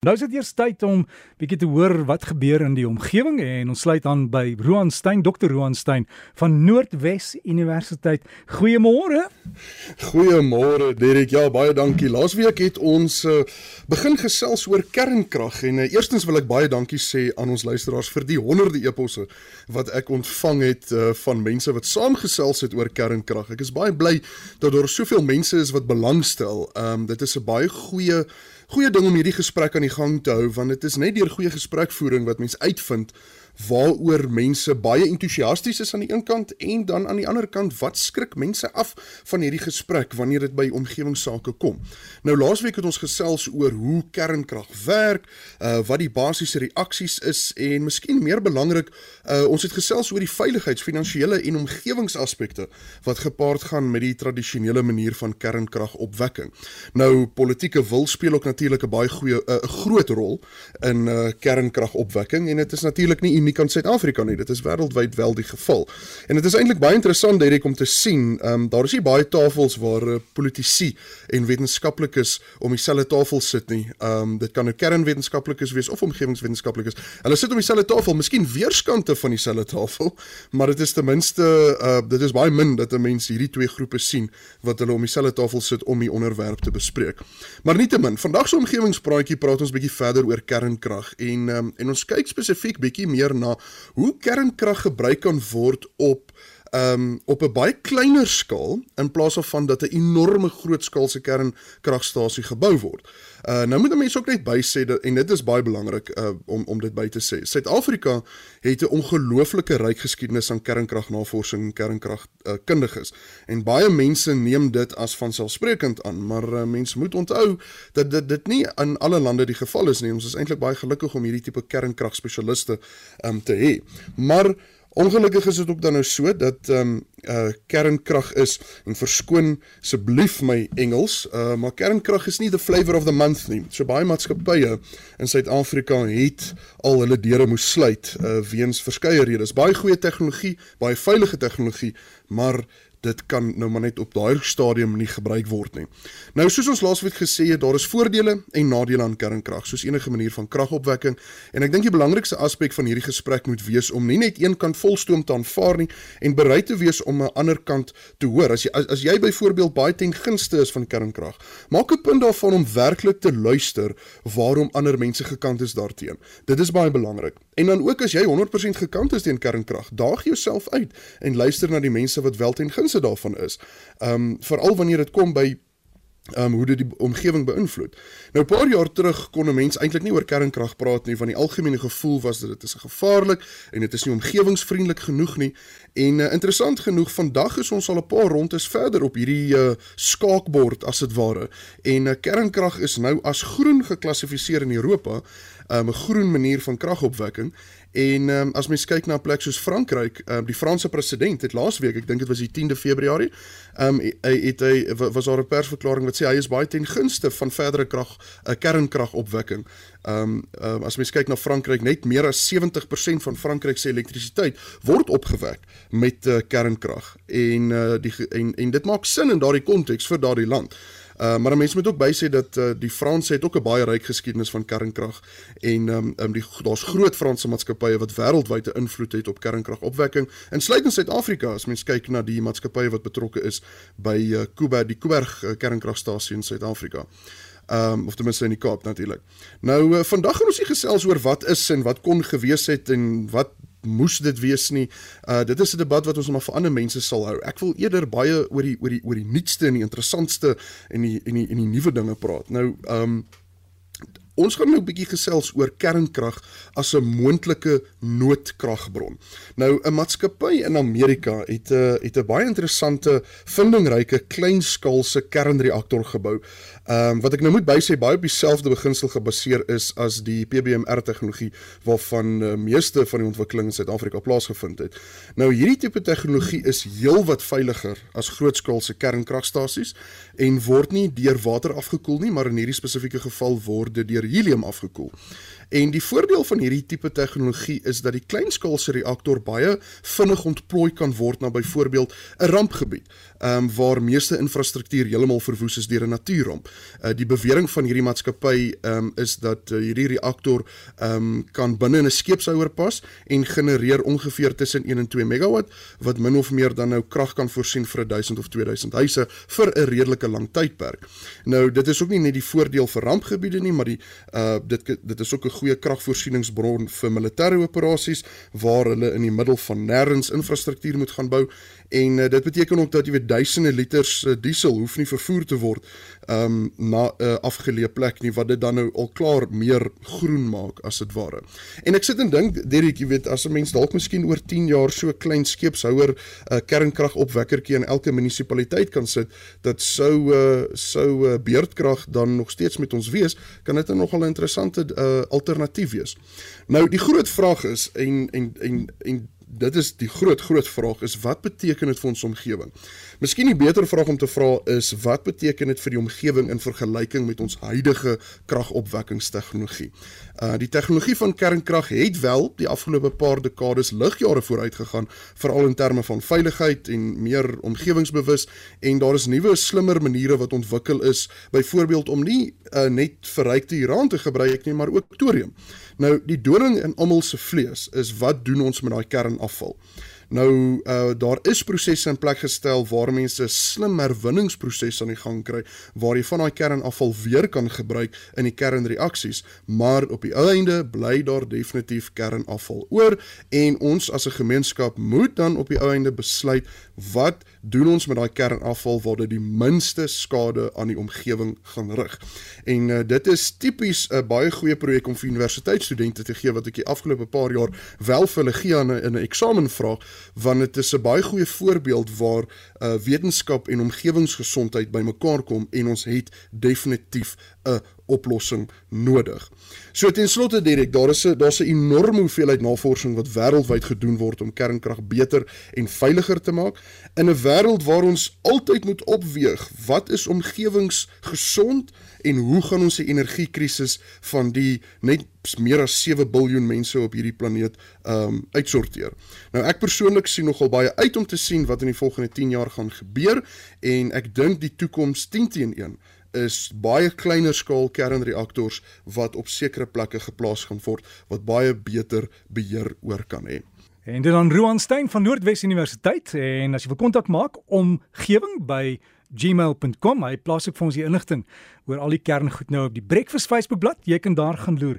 Nou is dit eers tyd om bietjie te hoor wat gebeur in die omgewing en ons sluit aan by Roan Stein, Dr. Roan Stein van Noordwes Universiteit. Goeiemôre. Goeiemôre Derek. Ja, baie dankie. Laasweek het ons uh, begin gesels oor kernkrag en uh, eerstens wil ek baie dankie sê aan ons luisteraars vir die honderde eposse wat ek ontvang het uh, van mense wat saamgesels het oor kernkrag. Ek is baie bly dat daar soveel mense is wat belangstel. Ehm um, dit is 'n baie goeie goeie ding om hierdie gesprek aan die gang te hou want dit is net deur goeie gesprekvoering wat mens uitvind waaroor mense baie entoesiasties is aan die een kant en dan aan die ander kant wat skrik mense af van hierdie gesprek wanneer dit by omgewingsake kom. Nou laasweek het ons gesels oor hoe kernkrag werk, uh wat die basiese reaksies is en miskien meer belangrik, uh ons het gesels oor die veiligheids, finansiële en omgewingsaspekte wat gepaard gaan met die tradisionele manier van kernkragopwekking. Nou politieke wil speel ook natuurlik 'n baie goeie 'n uh, groot rol in uh kernkragopwekking en dit is natuurlik nie uniek aan Suid-Afrika nie. Dit is wêreldwyd wel die geval. En dit is eintlik baie interessant hierdie om te sien, ehm um, daar is nie baie tafels waar uh, politici en wetenskaplikes om dieselfde tafel sit nie. Ehm um, dit kan nou kernwetenskaplikes wees of omgewingswetenskaplikes. Hulle sit om dieselfde tafel, miskien weerskante van dieselfde tafel, maar dit is ten minste uh dit is baie min dat 'n mens hierdie twee groepe sien wat hulle om dieselfde tafel sit om die onderwerp te bespreek. Maar nietemin, vandag se omgewingspraatjie praat ons bietjie verder oor kernkrag en um, en ons kyk spesifiek bietjie meer na hoe kernkrag gebruik kan word op um op 'n baie kleiner skaal in plaas van dat 'n enorme grootskaalse kernkragstasie gebou word. Uh nou moet mense ook net bysê dat en dit is baie belangrik uh om om dit by te sê. Suid-Afrika het 'n ongelooflike ryk geskiedenis aan kernkragnavorsing en kernkrag uh. En baie mense neem dit as vanselfsprekend aan, maar uh, mense moet onthou dat dit dit nie in alle lande die geval is nie. Ons is eintlik baie gelukkig om hierdie tipe kernkragspesialiste um te hê. Maar Ongelukkig is dit ook dan nou so dat ehm um, uh kernkrag is en verskoon asseblief my Engels, uh maar kernkrag is nie the flavor of the month nie. So baie maatskappye in Suid-Afrika het al hulle deure moes sluit uh weens verskeie redes. Baie goeie tegnologie, baie veilige tegnologie, maar dit kan nou maar net op daai stadium nie gebruik word nie. Nou soos ons laasweek gesê het, daar is voordele en nadele aan kernkrag, soos enige manier van kragopwekking en ek dink die belangrikste aspek van hierdie gesprek moet wees om nie net een kant volstoom te aanvaar nie en bereid te wees om 'n ander kant te hoor. As jy as, as jy byvoorbeeld baie ten gunste is van kernkrag, maak 'n punt daarvan om werklik te luister waarom ander mense gekant is daarteenoor. Dit is baie belangrik. En dan ook as jy 100% gekant is teen kernkrag, daag jouself uit en luister na die mense wat wel ten gunste daarvan is. Ehm um, veral wanneer dit kom by um, hoe dit die omgewing beïnvloed. Nou 'n paar jaar terug kon 'n mens eintlik nie oor kernkrag praat nie, van die algemene gevoel was dat dit is gevaarlik en dit is nie omgewingsvriendelik genoeg nie. En uh, interessant genoeg, vandag is ons al 'n paar rondes verder op hierdie uh, skaakbord as dit ware. En uh, kernkrag is nou as groen geklassifiseer in Europa, 'n um, groen manier van kragopwekking. En um, as mens kyk na 'n plek soos Frankryk, um, die Franse president het laasweek, ek dink dit was die 10de Februarie, um, hy het hy was daar 'n persverklaring wat sê hy is baie ten gunste van verdere krag 'n uh, kernkragopwekking. Ehm um, um, as mens kyk na Frankryk, net meer as 70% van Frankryk se elektrisiteit word opgewek met uh, kernkrag. En uh, die en en dit maak sin in daardie konteks vir daardie land. Uh, maar mense moet ook bysê dat uh, die Franse het ook 'n baie ryk geskiedenis van kernkrag en um, um, die daar's groot Franse maatskappye wat wêreldwyd 'n invloed het op kernkragopwekking insluitend Suid-Afrika as mens kyk na die maatskappye wat betrokke is by uh, Kuiberg die Kuiberg uh, kernkragstasie in Suid-Afrika. Ehm um, of ten minste in die Kaap natuurlik. Nou uh, vandag gaan ons hier gesels oor wat is en wat kon gewees het en wat moes dit wees nie. Uh dit is 'n debat wat ons maar vir ander mense sal hou. Ek wil eerder baie oor die oor die oor die nuutste en die interessantste en die en die en die nuwe dinge praat. Nou um Ons gaan nou 'n bietjie gesels oor kernkrag as 'n moontlike noodkragbron. Nou 'n maatskappy in Amerika het 'n het 'n baie interessante vindingryke kleinskaalse kernreaktor gebou Ehm um, wat ek nou moet bysê baie op dieselfde beginsel gebaseer is as die PBMR tegnologie waarvan uh, meeste van die ontwikkeling in Suid-Afrika plaasgevind het. Nou hierdie tipe tegnologie is heelwat veiliger as grootskaalse kernkragstasies en word nie deur water afgekoel nie, maar in hierdie spesifieke geval word dit deur helium afgekoel. En die voordeel van hierdie tipe tegnologie is dat die kleinskaalse reaktor baie vinnig ontplooi kan word na byvoorbeeld 'n rampgebied, ehm um, waar meeste infrastruktuur heeltemal verwoes is deur 'n natuurramp. Uh, die bewering van hierdie maatskappy ehm um, is dat uh, hierdie reaktor ehm um, kan binne in 'n skeepshouer pas en genereer ongeveer tussen 1 en 2 megawatt wat min of meer dan nou krag kan voorsien vir 1000 of 2000 huise vir 'n redelike lang tydperk. Nou dit is ook nie net die voordeel vir rampgebiede nie, maar die uh dit dit is ook 'n goeie kragvoorsieningsbron vir militêre operasies waar hulle in die middel van nêrens infrastruktuur moet gaan bou en uh, dit beteken ook dat jy weet duisende liters uh, diesel hoef nie vervoer te word um na 'n uh, afgeleë plek nie wat dit dan nou al klaar meer groen maak as dit ware. En ek sit en dink Derek, jy weet as 'n mens dalk miskien oor 10 jaar so klein skeepshouer 'n uh, kernkragopwekkertjie in elke munisipaliteit kan sit dat sou uh, sou uh, beurtkrag dan nog steeds met ons wees, kan dit 'n nogal interessante uh, alternatief wees. Nou die groot vraag is en en en en dit is die groot groot vraag is wat beteken dit vir ons omgewing? Miskien die beter vraag om te vra is wat beteken dit vir die omgewing in vergelyking met ons huidige kragopwekkingstegnologie? Uh die tegnologie van kernkrag het wel die afgelope paar dekades ligjare vooruit gegaan veral in terme van veiligheid en meer omgewingsbewus en daar is nuwe slimmer maniere wat ontwikkel is byvoorbeeld om nie uh, net verrykte uran te gebruik nie maar ook thorium. Nou die doring in almal se vlees is wat doen ons met daai kernafval? Nou uh daar is prosesse in plek gestel waar mense slim herwinningsproses aan die gang kry waar jy van daai kernafval weer kan gebruik in die kernreaksies, maar op die einde bly daar definitief kernafval oor en ons as 'n gemeenskap moet dan op die einde besluit wat doen ons met daai kernafval waar dit die minste skade aan die omgewing gaan rig. En uh, dit is tipies 'n baie goeie projek om vir universiteitsstudente te gee wat ek die afgelope paar jaar wel vir hulle gee aan 'n in 'n eksamenvraag want dit is 'n baie goeie voorbeeld waar uh, wetenskap en omgewingsgesondheid bymekaar kom en ons het definitief 'n oplossing nodig. So ten slotte Derek, daar is 'n daar's 'n enorme hoeveelheid navorsing wat wêreldwyd gedoen word om kernkrag beter en veiliger te maak in 'n wêreld waar ons altyd moet opweeg wat is omgewingsgesond en hoe gaan ons die energiekrisis van die net meer as 7 miljard mense op hierdie planeet um uitsorteer. Nou ek persoonlik sien nogal baie uit om te sien wat in die volgende 10 jaar gaan gebeur en ek dink die toekoms 10 teen 1 is baie kleiner skaal kernreaktors wat op sekere plekke geplaas gaan word wat baie beter beheer oor kan hê. En dit dan Roan Stein van Noordwes Universiteit en as jy wil kontak maak omgewing by gmail.com hy plaas ook vir ons die inligting oor al die kerngoed nou op die Breakfast Facebook bladsy jy kan daar gaan loer